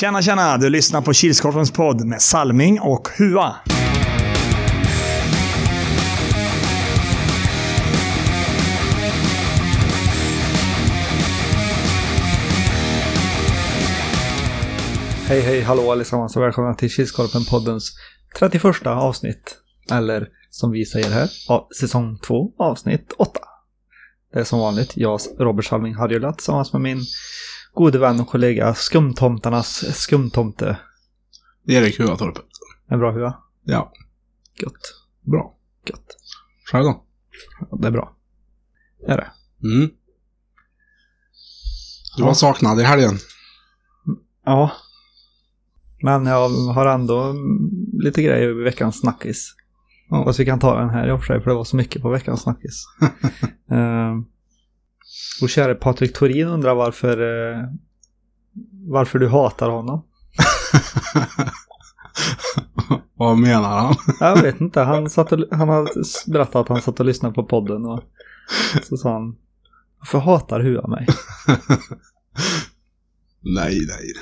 Tjena, tjena! Du lyssnar på Kilskorpens podd med Salming och Hua. Hej, hej, hallå allesammans och välkomna till Kilskorpen-poddens 31 avsnitt. Eller som vi säger här, säsong 2, avsnitt 8. Det är som vanligt jag, Robert Salming Harjulat, tillsammans med min gode vän och kollega Skumtomtarnas skumtomte. Erik Huatorp. En bra hua? Ja, Gött. bra. Gött. Själv då? Ja, det är bra. Det är det. Mm. Du Ja. var saknad i helgen. Ja. Men jag har ändå lite grejer i veckans snackis. Ja. Fast vi kan ta den här i och för sig, för det var så mycket på veckans snackis. uh, och käre Patrik Torin undrar varför, eh, varför du hatar honom. Vad menar han? Jag vet inte, han, satt och, han har berättat att han satt och lyssnade på podden och så sa han Varför hatar Hua mig? nej, nej.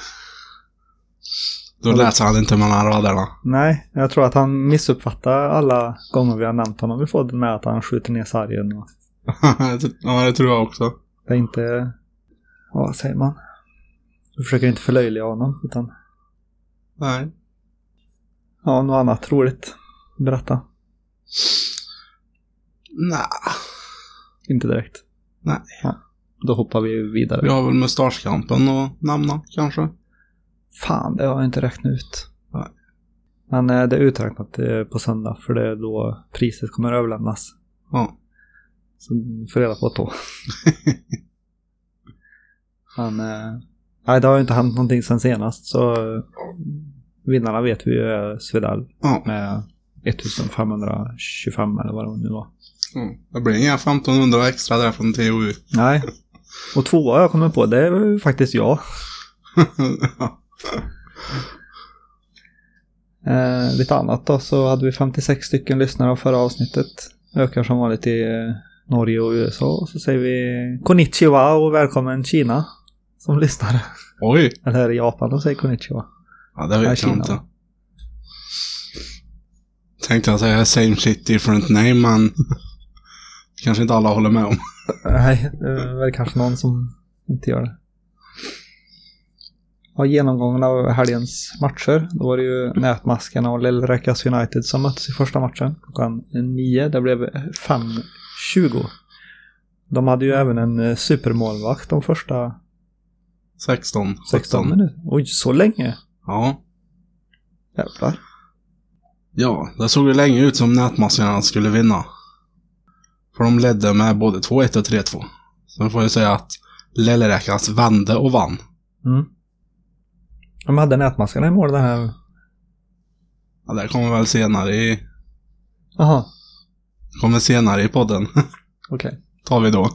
Då läser han inte mellan raderna. Nej, jag tror att han missuppfattar alla gånger vi har nämnt honom i podden med att han skjuter ner sargen och ja, det tror jag också. det är inte... Vad säger man? Du försöker inte förlöjliga honom utan Nej. ja, något annat roligt. Berätta. Nej. Inte direkt. Nej. Ja, då hoppar vi vidare. Vi har väl mustaschkampen att nämna, kanske. Fan, det har jag inte räknat ut. Nej. Men eh, det är uträknat eh, på söndag för det är då priset kommer överlämnas. Ja. Ni får reda på då. Men eh, nej, det har ju inte hänt någonting sen senast så eh, vinnarna vet vi ju är Svedal Ja. med 1525 eller vad det nu var. Mm. Det blir inga 1500 extra där från TOU. Nej. Och tvåa jag kommer på, det är faktiskt jag. ja. Eh, lite annat då så hade vi 56 stycken lyssnare av förra avsnittet. Ökar som vanligt i eh, Norge och USA. Och så säger vi Konnichiwa och välkommen Kina. Som lyssnare. Oj. Eller är det Japan de säger Konnichiwa? Ja, det vet jag inte. Tänkte jag säga same shit different name, men kanske inte alla håller med om. Nej, det är väl kanske någon som inte gör det. Ja, genomgången av helgens matcher. Då var det ju Nätmaskarna och Lillräkas United som möttes i första matchen. Klockan nio. Det blev 5.20. De hade ju även en eh, supermålvakt de första 16. 16 minuterna. Oj, så länge? Ja. Jävlar. Ja, det såg ju länge ut som nätmaskarna skulle vinna. För de ledde med både 2-1 och 3-2. Sen får jag säga att Lelleräkas vände och vann. Mm. De hade Nätmaskarna i mål den här... Ja, det kommer väl senare i, Jaha, kommer senare i podden. okej. Tar vi då.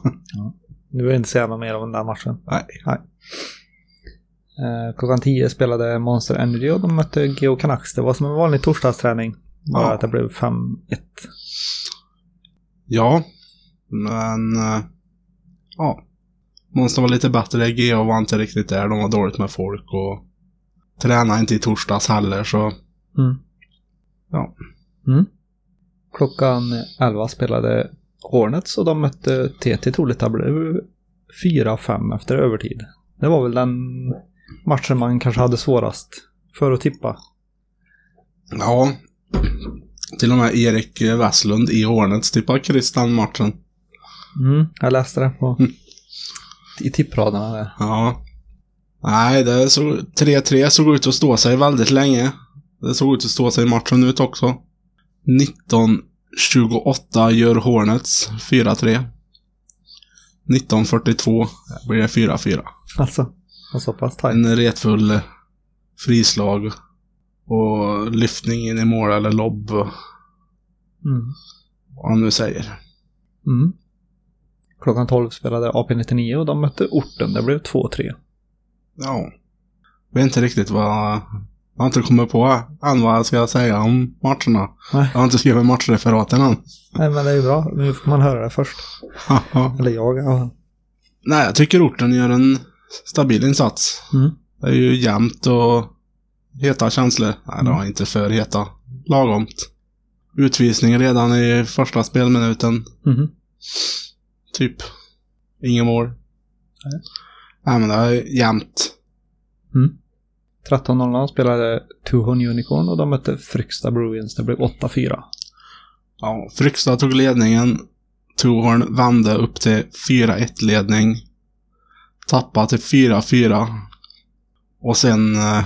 Nu vill jag inte säga något mer om den där matchen. Nej. Eh, klockan 10 spelade Monster Energy och de mötte Geo Canucks. Det var som en vanlig torsdagsträning. Bara Ja. att det blev 5-1. Ja, men... eh, Ja. Monster var lite bättre. GH var inte riktigt där. De var dåligt med folk och tränade inte i torsdags heller så... Mm. Ja. Mm. Klockan 11 spelade Hornets och de mötte TT troligt. Det blev 4-5 efter övertid. Det var väl den matchen man kanske hade svårast för att tippa. Ja. Till och med Erik Westlund i Hornets tippade den matchen. Mm, jag läste det på, i tippraderna där. Ja. Nej, det såg, 3-3 såg ut att stå sig väldigt länge. Det såg ut att stå sig matchen ut också. 19-28 gör Hornets 4-3. 19-42 blir det 4-4. Alltså, så pass tajt. En retfull frislag och lyftning in i mål eller lobb. Mm. Vad han nu säger. Mm. Klockan 12 spelade AP-99 och de mötte orten. Det blev 2-3. Ja. Vet inte riktigt vad... Jag har inte kommit på än vad jag ska säga om matcherna. Nej. Jag har inte skrivit matchreferaten än. Nej, men det är ju bra. Nu får man höra det först. Eller jag. Ja. Nej, jag tycker orten gör en stabil insats. Mm. Det är ju jämnt och heta känslor. Nej, det var inte för heta. Lagomt. Utvisning redan i första spelminuten. Mhm. Typ. Inget mål. Nej. Nej, men det är jämnt. 13.00 spelade Tuhon Unicorn och de mötte Fryksta Bruins. Det blev 8-4. Ja, Frykstad tog ledningen. Tuhorn vände upp till 4-1 ledning. Tappade till 4-4. Och sen eh,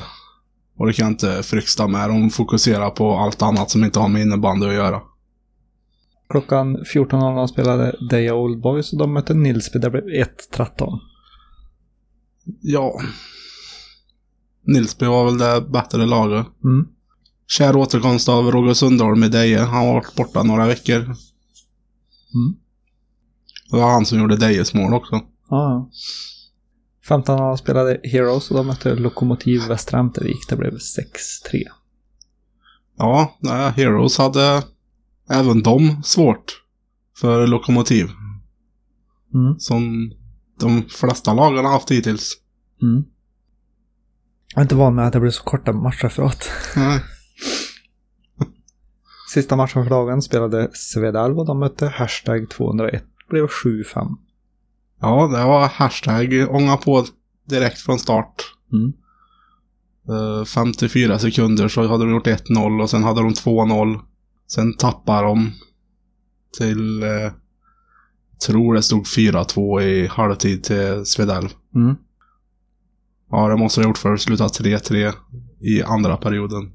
orkar inte Frykstad med. De fokuserar på allt annat som inte har med innebandy att göra. Klockan 14.00 spelade Deja Old Boys och de mötte Nilsby. Det blev 1-13. Ja. Nilsby var väl det bättre laget. Mm. Kär återkomst av Roger Sundholm i Deje. Han har varit borta några veckor. Mm. Det var han som gjorde Dejes mål också. Ja, ja. 15.00 spelade Heroes och de mötte Lokomotiv Västra Ämtervik. Det blev 6-3. Ja, Heroes hade även de svårt för Lokomotiv. Mm. Som de flesta lagen har haft hittills. Mm. Jag är inte van med att det blir så korta matchreferat. Nej. Sista matchen för dagen spelade Svedalv och de mötte Hashtag 201. Det blev 7-5. Ja, det var hashtag ånga på direkt från start. Mm. Eh, 54 sekunder så hade de gjort 1-0 och sen hade de 2-0. Sen tappade de till, eh, tror det stod 4-2 i halvtid till Svedalv. Mm. Ja, det måste de ha gjort för att sluta 3-3 i andra perioden.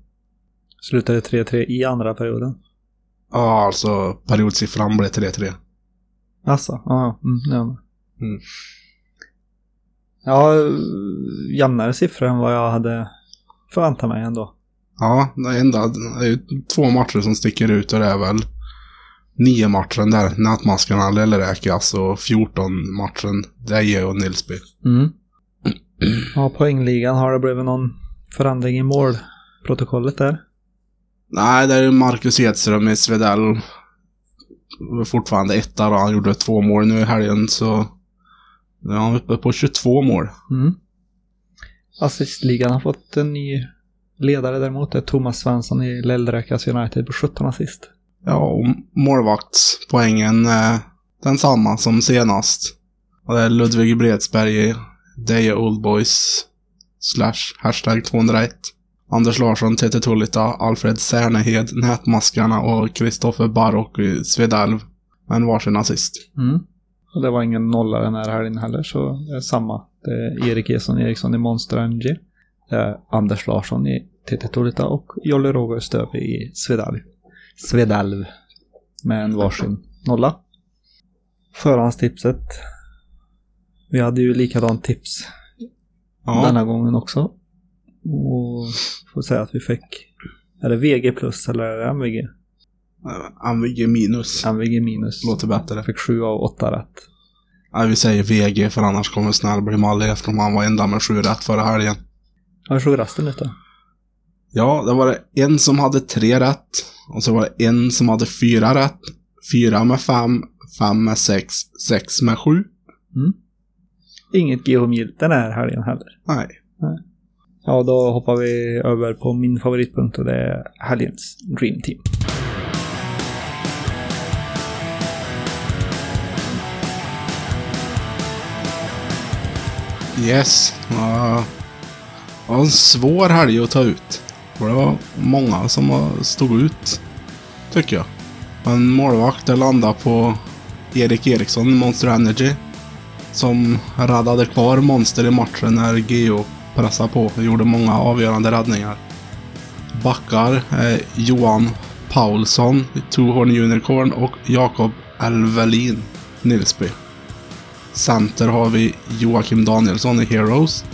Slutade 3-3 i andra perioden. Ja, alltså periodsiffran blev 3-3. Alltså, ja. Mm, ja. Mm. Ja, jämnare siffror än vad jag hade förväntat mig ändå. Ja, det enda det är ju två matcher som sticker ut och det är väl nio matchen där Nätmaskarna Lellräkas och 14 matchen Deje och Nilsby. Mm. Ja, poängligan har det blivit någon förändring i målprotokollet där. Nej, det är ju Marcus Edström i Svedell. Fortfarande etta då. Han gjorde två mål nu i helgen så nu är han uppe på 22 mål. Mm. Assistligan har fått en ny ledare däremot. Det är Thomas Svensson i Lellräkas United på 17 assist. Ja, och målvaktspoängen är densamma som senast. Och det är Ludvig Bredsberg i Deje Old Boys slash hashtag 201. Anders Larsson, TT Tullita, Alfred Särnehed, Nätmaskarna och Kristoffer Barock Svedalv. Men varsin assist. Mm. Och det var ingen nolla den här helgen heller, så det är samma. Det är Erik Eson Eriksson i Monster Energy. Det är Anders Larsson i TT Tolita och Jolle Roger Stöve i Svedalv. Svedalv. Med en varsin nolla. Förhandstipset. Vi hade ju likadant tips Ja, denna gången också. Och får säga att vi fick, är det VG plus eller är det MVG? MVG minus. MVG minus. Låter bättre. Fick sju av åtta rätt. Nej, vi säger VG för annars kommer Snäll bli mallig eftersom han var enda med sju rätt förra helgen. Hur såg resten ut då? Ja, det var en som hade tre rätt. Och så var det en som hade fyra rätt. Fyra med fem, fem med sex, sex med sju. Inget geomil den här helgen heller. Nej. Ja, då hoppar vi över på min favoritpunkt och det är helgens Dream Team. Yes. Ja, det var en svår helg att ta ut. För det var många som stod ut. Tycker jag. En målvakt landade på Erik Eriksson Monster Energy. Som räddade kvar Monster i matchen när Geo pressade på och gjorde många avgörande räddningar. Backar är Johan Paulsson, Tohorn Unicorn och Jakob Elvelin, Nilsby. Center har vi Joakim Danielsson i Heroes.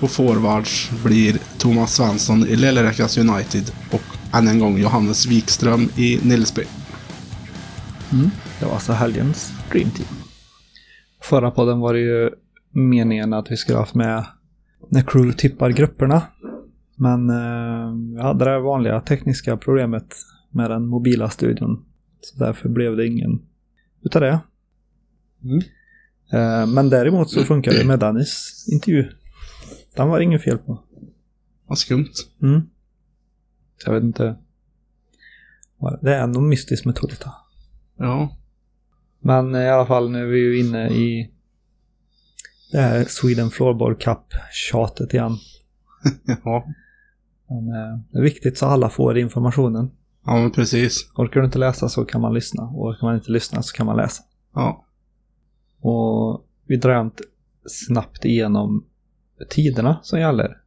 Och forwards blir Thomas Svensson i Lillerekas United och än en gång Johannes Wikström i Nilsby. Mm, det var alltså helgens Dream Team. Förra podden var det ju meningen att vi skulle haft med när crew tippar grupperna. Men eh, vi hade det vanliga tekniska problemet med den mobila studion. Så därför blev det ingen utav det. Mm. Eh, men däremot så funkar det med Dennis intervju. Den var det inget fel på. Vad skumt. Mm. Jag vet inte. Det är nog mystiskt med Tolita. Ja. Men i alla fall nu är vi ju inne i det här Sweden Floorball Cup-tjatet igen. Ja. Men, eh, det är viktigt så alla får informationen. Ja, men precis. Orkar du inte läsa så kan man lyssna. Och orkar man inte lyssna så kan man läsa. Ja. Och vi drar inte snabbt igenom tiderna som gäller.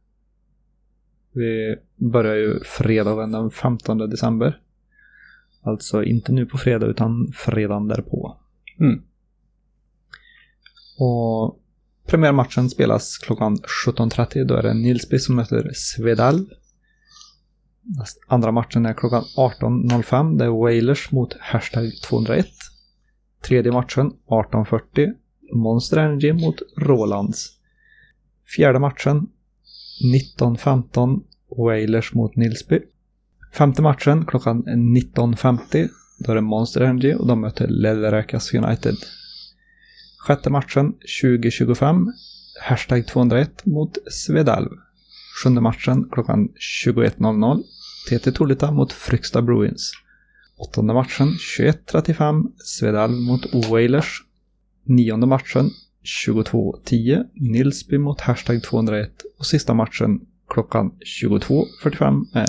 Vi börjar ju fredagen den 15 december. Alltså inte nu på fredag utan fredagen därpå. Mm. Och premiärmatchen spelas klockan 17.30. Då är det Nilsby som möter Svedal. Andra matchen är klockan 18.05. Det är Wailers mot Hashtag 201. Tredje matchen 18.40. Monster Energy mot Rolands. Fjärde matchen 19.15. Wailers mot Nilsby. Femte matchen klockan 19.50. Då är det Monster Energy och de möter Lelleräkas United. Sjätte matchen 20.25. Hashtag 201 mot Svedalv. Sjunde matchen klockan 21.00. TT Tolita mot Fryksta Bruins. Åttonde matchen 21.35. Svedalv mot Wailers. Nionde matchen 22.10. Nilsby mot Hashtag 201. Och sista matchen klockan 22.45 är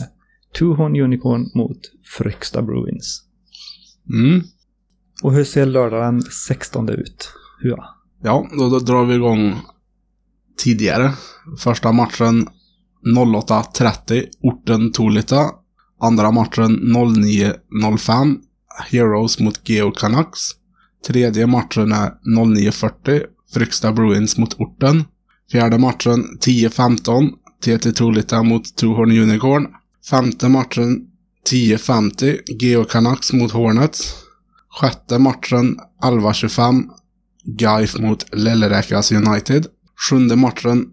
Tuhorn Unicorn mot Fryksta Bruins. Mm. Och hur ser lördag den 16 ut? Hur? Ja, då, då drar vi igång tidigare. Första matchen 08.30, orten Tolita. Andra matchen 09.05, Heroes mot Geo Canucks. Tredje matchen är 09.40, Fryksta Bruins mot orten. Fjärde matchen 10.15, TT Tolita mot Tuhorn Unicorn. Femte matchen 10.50, Geo Canucks mot Hornets. Sjätte matchen 11.25, Gaif mot Lelleräkas United. Sjunde matchen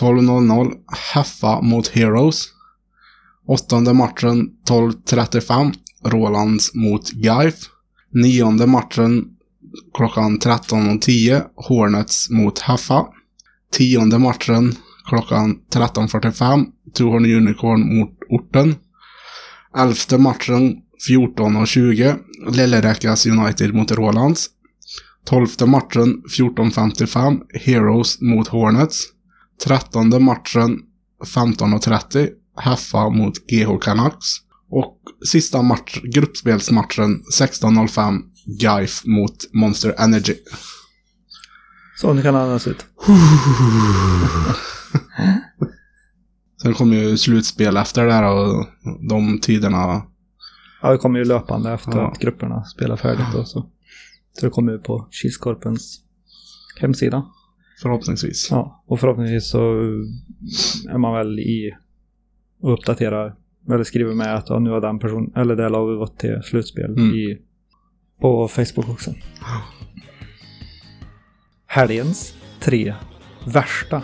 12.00 Heffa mot Heroes. Åttonde matchen 12.35 Rolands mot Gaif. Nionde matchen klockan 13.10 Hornets mot Heffa. Tionde matchen klockan 13.45 Tuhorn Unicorn mot Orten. Elfte matchen 14.20 Lelleräkas United mot Rolands. Tolfte matchen 14.55 Heroes mot Hornets. Trettonde matchen 15.30 Heffa mot GH Canucks. Och sista match, gruppspelsmatchen 16.05 Gaif mot Monster Energy. Så nu kan det andas ut. Sen kommer ju slutspel efter det här och de tiderna. Ja, det kommer ju löpande efter Ja. att grupperna spelar färdigt då, så. Så det kommer ut på Kilskorpens hemsida. Förhoppningsvis. Ja, och förhoppningsvis så är man väl i och uppdaterar eller skriver med att ja, nu har den person eller det laget gått till slutspel Mm. i, på Facebook också. Helgens tre värsta.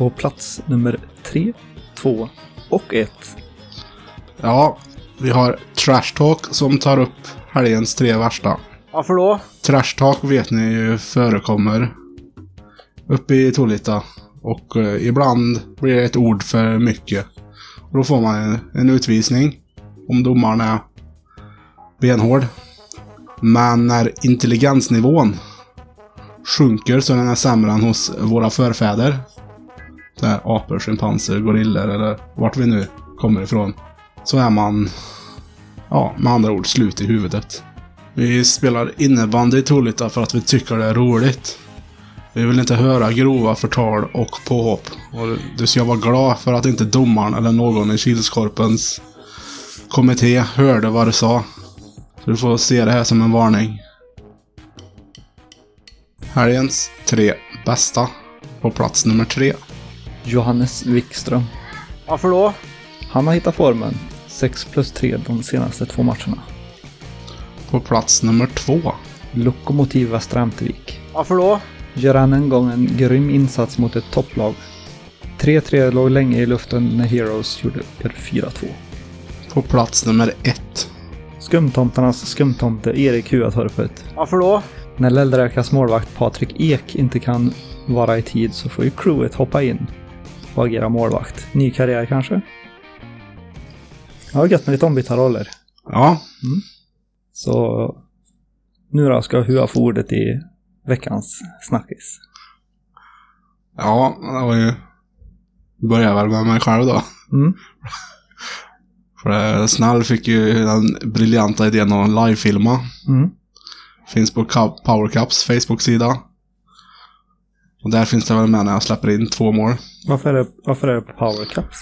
På plats nummer tre, två och ett. Ja, vi har Trash Talk som tar upp helgens tre värsta. Varför då? Trash Talk vet ni ju förekommer uppe i Tolita. Och eh, ibland blir det ett ord för mycket. Och då får man en, en utvisning. Om domaren är benhård. Men när intelligensnivån sjunker så den är sämre än hos våra förfäder. Det här apor, schimpanser, gorillor eller vart vi nu kommer ifrån. Så är man, ja, med andra ord, slut i huvudet. Vi spelar innebandy i Tolita för att vi tycker det är roligt. Vi vill inte höra grova förtal och påhopp. Och du ska vara glad för att inte domaren eller någon i Kilskorpens kommitté hörde vad du sa. Så du får se det här som en varning. Helgens tre bästa. På plats nummer tre. Johannes Wikström. Varför då? Han har hittat formen. 6 plus 3 de senaste två matcherna. På plats nummer två. Lokomotiv Västra Ämtervik. Varför då? Gör än en gång en grym insats mot ett topplag. 3-3 låg länge i luften när Heroes gjorde 4-2. På plats nummer ett. Skumtomtarnas skumtomte Erik Huatorpet. Varför då? När Lellräkas målvakt Patrik Ek inte kan vara i tid så får ju crewet hoppa in. Och agera målvakt. Ny karriär kanske? Ja, gött med lite ombytta roller. Ja, Så nu då ska Hua få ordet i veckans snackis. ja, det var ju... Börjar väl med mig själv då. Mm. För eh, Snäll fick ju den briljanta idén att livefilma. Mm. Finns på Power Cups Facebook-sida. Och där finns det väl med när jag släpper in två mål. Varför, är det, varför är det på Power Cups?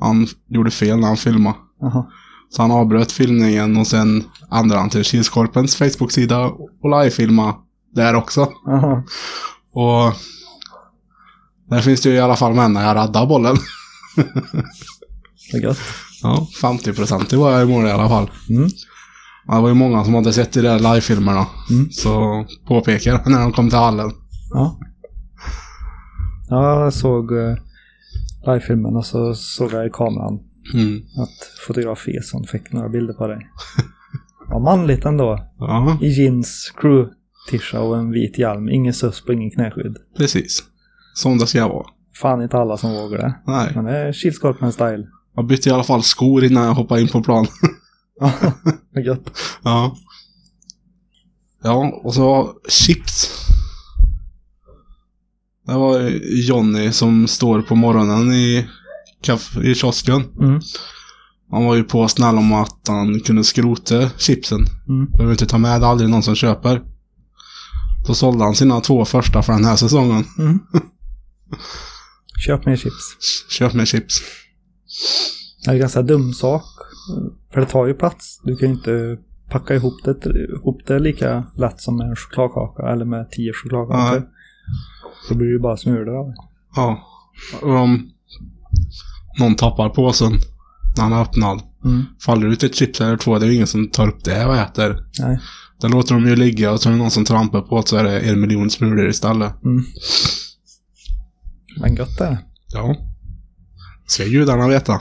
Han gjorde fel när han filmade. Jaha. Så han avbröt filmningen och sen ändrade han till Kilskorpens Facebook-sida och livefilma där också. Jaha. Och där finns det ju i alla fall med när jag räddar bollen. Vad gött. Ja, 50% var jag i mål i alla fall. Mm. Det var ju många som hade sett de där livefilmerna. Mm. Så påpekar när de kom till hallen. Ja. Ja, jag såg uh, livefilmen och så såg jag i kameran Mm. att fotograf Eson fick några bilder på dig. Ja, manligt ändå. Ja, I jeans, crew-tisha och en vit hjälm. Ingen susp och ingen knäskydd. precis. Som det ska vara. Fan inte alla som vågar det. Nej. Men det är Kilskorpen-style. Jag bytte i alla fall skor innan jag hoppade in på plan. Ja, vad gött. ja. Ja, och så chips. Det var Jonny som står på morgonen i, i kiosken. Mm. Han var ju på snäll om att han kunde skrota chipsen. Mm. Behöver inte ta med, det är aldrig någon som köper. Då sålde han sina två första för den här säsongen. Mm. Köp mer chips. Köp med chips. Det är en ganska dum sak. För det tar ju plats. Du kan ju inte packa ihop det, ihop det lika lätt som med en chokladkaka eller med tio chokladkakor. Då blir det ju bara smulor av det. Ja. Och om någon tappar påsen när han är öppnad. Mm. Faller ut ett chips eller två, det är ju ingen som tar upp det och äter. Nej. Då låter de ju ligga och så är det någon som trampar på det så är det en miljon smulor istället. Mm. Men gött är det. Ja. Ska gudarna veta.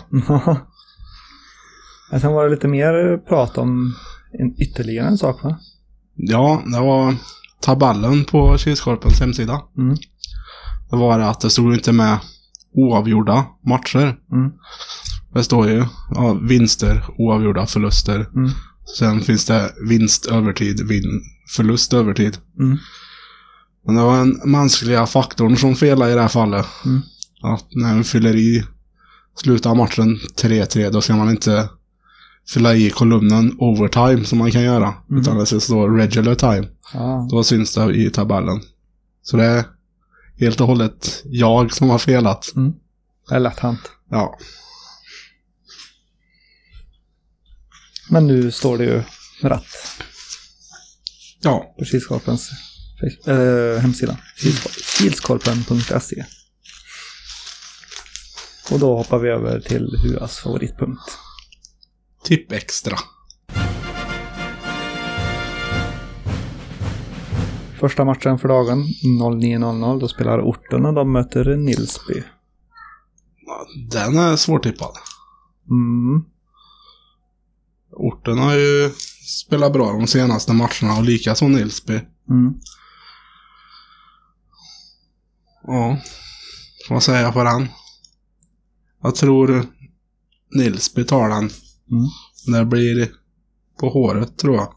Men sen var det lite mer prat om en, ytterligare en sak va? Ja, det var tabellen på Kilskorpens hemsida. Mm. Det var att det stod inte med oavgjorda matcher. Mm. Det står ju ja, vinster, oavgjorda, förluster. Mm. Sen finns det vinst, övertid, vin, förlust, övertid. Mm. Men det var den mänskliga faktorn som felade i det här fallet. Mm. Att när man fyller i slutet av matchen 3-3, då ska man inte fylla i kolumnen overtime som man kan göra. Mm. Utan det ska stå regular time. Ja. Då syns det i tabellen. Så det är helt och hållet jag som har felat. Mm. Det är lätt hänt. Ja. Men nu står det ju rätt Ja. på Kilskorpens äh, hemsida. Kilskor- Kilskorpen.se Och då hoppar vi över till Huas favoritpunkt. Tipp extra. Första matchen för dagen 09.00. Då spelar Orten och de möter Nilsby. Den är svårtippad. Mm. Orten har ju spelat bra de senaste matcherna och likaså Nilsby. Mm. Ja. Vad säger jag på den? Jag tror Nilsby tar den. Mm. Det blir på håret tror jag.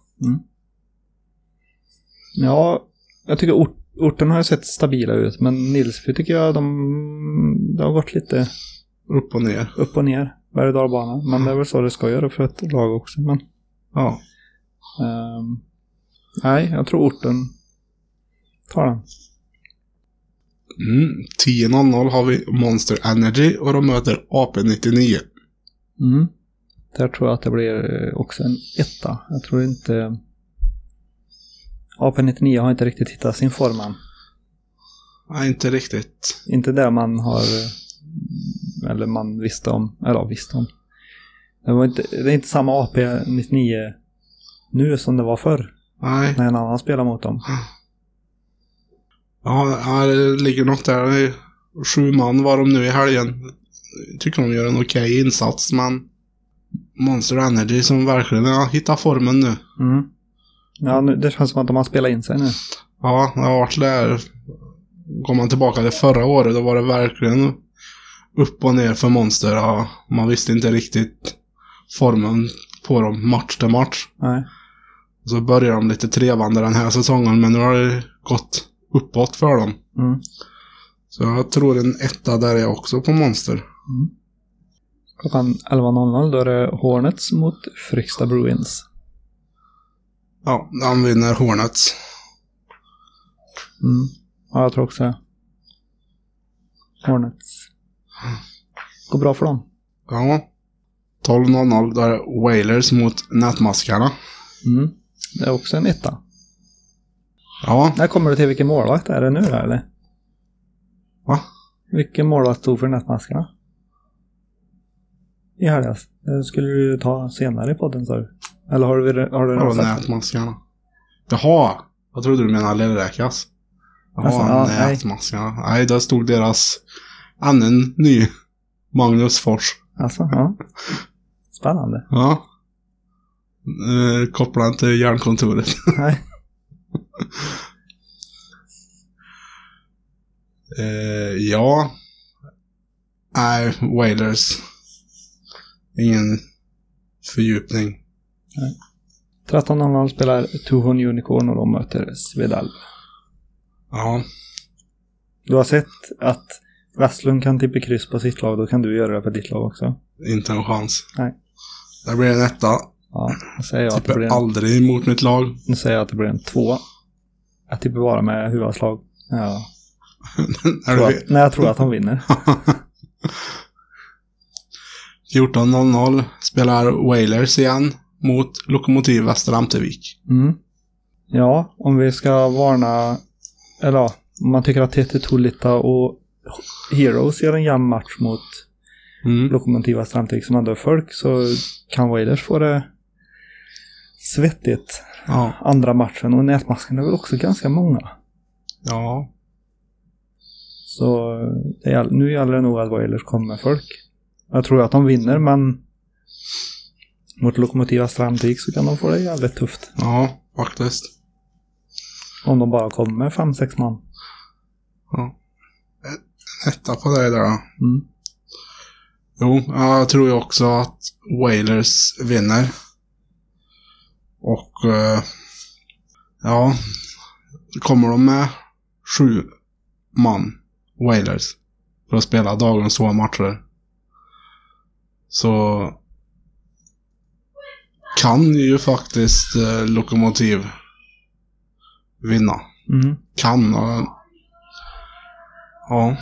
Ja, jag tycker ort, orten har sett stabila ut, men Nilsby tycker jag de, de har gått lite Upp och ner. upp och ner. Berg och dalbana. Men det är väl så det ska göra för ett lag också. Men, Ja. ehm, nej, jag tror orten tar den. Mm. 10.00 har vi Monster Energy och de möter AP99. Mm. Där tror jag att det blir eh, också en etta. Jag tror inte... AP99 har inte riktigt hittat sin form än. Nej, inte riktigt. Inte där man har... eh, Eller man visste om. Eller ja, visste om. Det, var inte, det är inte samma AP99 nu som det var förr. Nej. När en annan spelar mot dem. Ja, det ligger något där. Sju man var de nu i helgen. Jag tycker de gör en okej insats, men Monster Energy som verkligen har hittat formen nu. Mm. Ja, nu, det känns som att de har spelat in sig nu. Ja, det har varit där. Går man tillbaka till förra året, då var det verkligen upp och ner för Monster. Ja, man visste inte riktigt formen på dem match till match. Nej. Så började de lite trevande den här säsongen, men nu har det gått uppåt för dem. Mm. Så jag tror en etta där är också på Monster. Klockan 11.00 då är det Hornets mot Fryksta Bruins. Ja, han vinner Hornets. Mm. Ja, jag tror också det. Hornets. Går bra för dem. Ja. 12.00 då är det Whalers mot Nätmaskarna. Mm. Det är också en etta. Ja, När kommer du till vilken målvakt är det nu eller? va? Vilken målvakt stod för nätmaskarna? I helgas. Det skulle du ta senare i podden sa du. Eller har du, har du redan sagt? Nätmaskarna? Jaha! Jag trodde du menade Lillräkas. Jaha, Alltså, ja, nej. Nätmaskarna. Nej. där stod deras ännu ny Magnus Fors. Alltså, ja. Spännande. Ja. Eh, kopplar han till järnkontoret. Nej. Eh, ja. Nej, Wailers. Ingen fördjupning. 13.00 spelar Tuhon Unicorn och de möter Svedal. Ja. Du har sett att Westlund kan tippa kryss på sitt lag, då kan du göra det på ditt lag också. Inte en chans. Nej. Där blir det en etta. Ja, då säger jag att det Tippar blir en, aldrig mot mitt lag. nu säger jag att det blir en två. Jag tippar bara med huvudslag. Ja. Är Tror att, nej, jag tror att de vinner. 14.00 spelar Wailers igen mot Lokomotiv Västra Amtervik. Mm. Ja, om vi ska varna, eller ja, om man tycker att TT Tullita och Heroes gör en jämn match mot Mm. Lokomotiva Strandvik som ändå är folk så kan Wailers få det svettigt Ja. andra matchen och nätmasken är väl också ganska många. Ja. Så det nu gäller det nog att Wailers kommer med folk. Jag tror att de vinner men mot Lokomotiva Strandvik så kan de få det jävligt tufft. Ja, faktiskt. Om de bara kommer med fem sex man. Ja. Etta på dig där då. Mm. Jo, jag tror ju också att Wailers vinner. Och eh, ja, kommer de med sju man, Wailers, för att spela dagens två matcher. Så kan ju faktiskt eh, Lokomotiv vinna. Mm. Kan. och- Ja.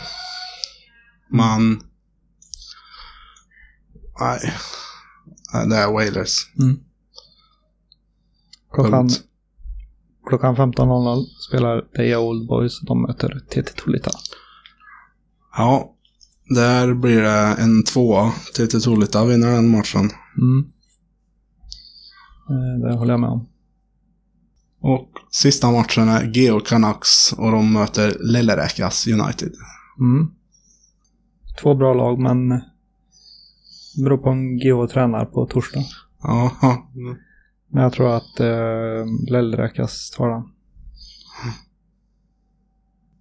Men... Nej. Nej, Det är Wailers. Mm. Klockan, Punkt. klockan 15.00 spelar Deja Old Boys de möter TT Tullita. Ja. Där blir det en tvåa. TT Tullita vinner den matchen. Mm. Eh, Det håller jag med om. Och sista matchen är Geo Canucks och de möter Lilleräkas United. Mm. Två bra lag men det beror på om GH tränar på torsdag. Ja, ja. Men jag tror att eh, Lellräkas tar den.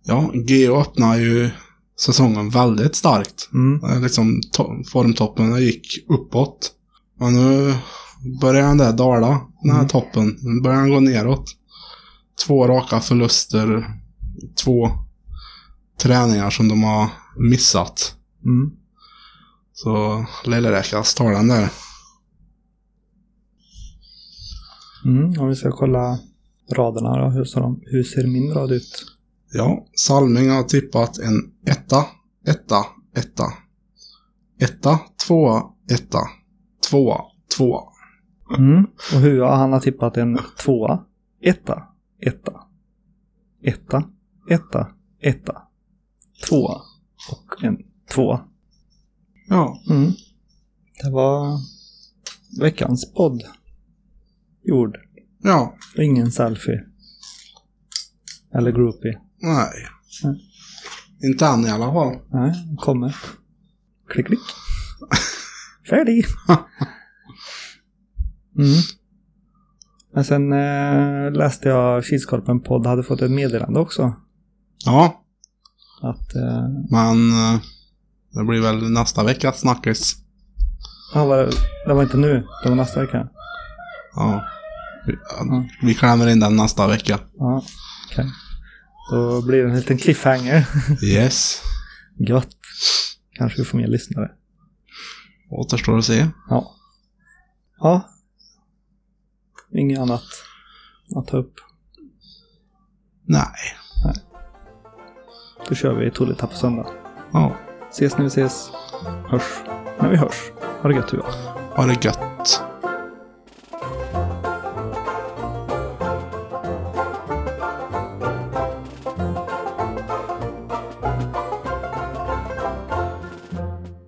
ja Geo öppnar ju säsongen väldigt starkt. Mm. Eh, Liksom to- formtoppen gick uppåt. Men nu börjar den där dala, den här Mm. toppen. Nu börjar den gå neråt. Två raka förluster. Två träningar som de har missat. Mm. Så Lilleräkas tar den där. Mm. Om vi ska kolla raderna då, hur ser, de, hur ser min rad ut? Ja, Salming har tippat en etta, etta, etta. Etta, tvåa, etta. Tvåa, tvåa. Mm. Och Hua han har tippat en tvåa, etta, etta, etta, etta, etta, tvåa och en tvåa. Ja, Mm. Det var veckans podd. Gjord. ja, ingen selfie. Eller groupie. Nej. Mm. Inte än i alla fall. Nej, kommer. Klick, klick. Färdig. Mm. Men sen eh, läste jag Kilskorpen podd hade fått ett meddelande också. Ja, Att eh, men eh, Det blir väl nästa veckas snackis. Ja, var det, det var inte nu, det var nästa vecka. Ja. Vi, Mm. vi klämmer in den nästa vecka. Ja, okej. Då blir det en liten cliffhanger. Yes. Gött. Kanske vi får mer lyssnare. Återstår att se. Ja. Ja. Inget annat att ta upp. Nej. Då kör vi Tolita på söndag. Ja. Ses när vi ses. Hörs när vi hörs. Ha det gött du. Ha det gött.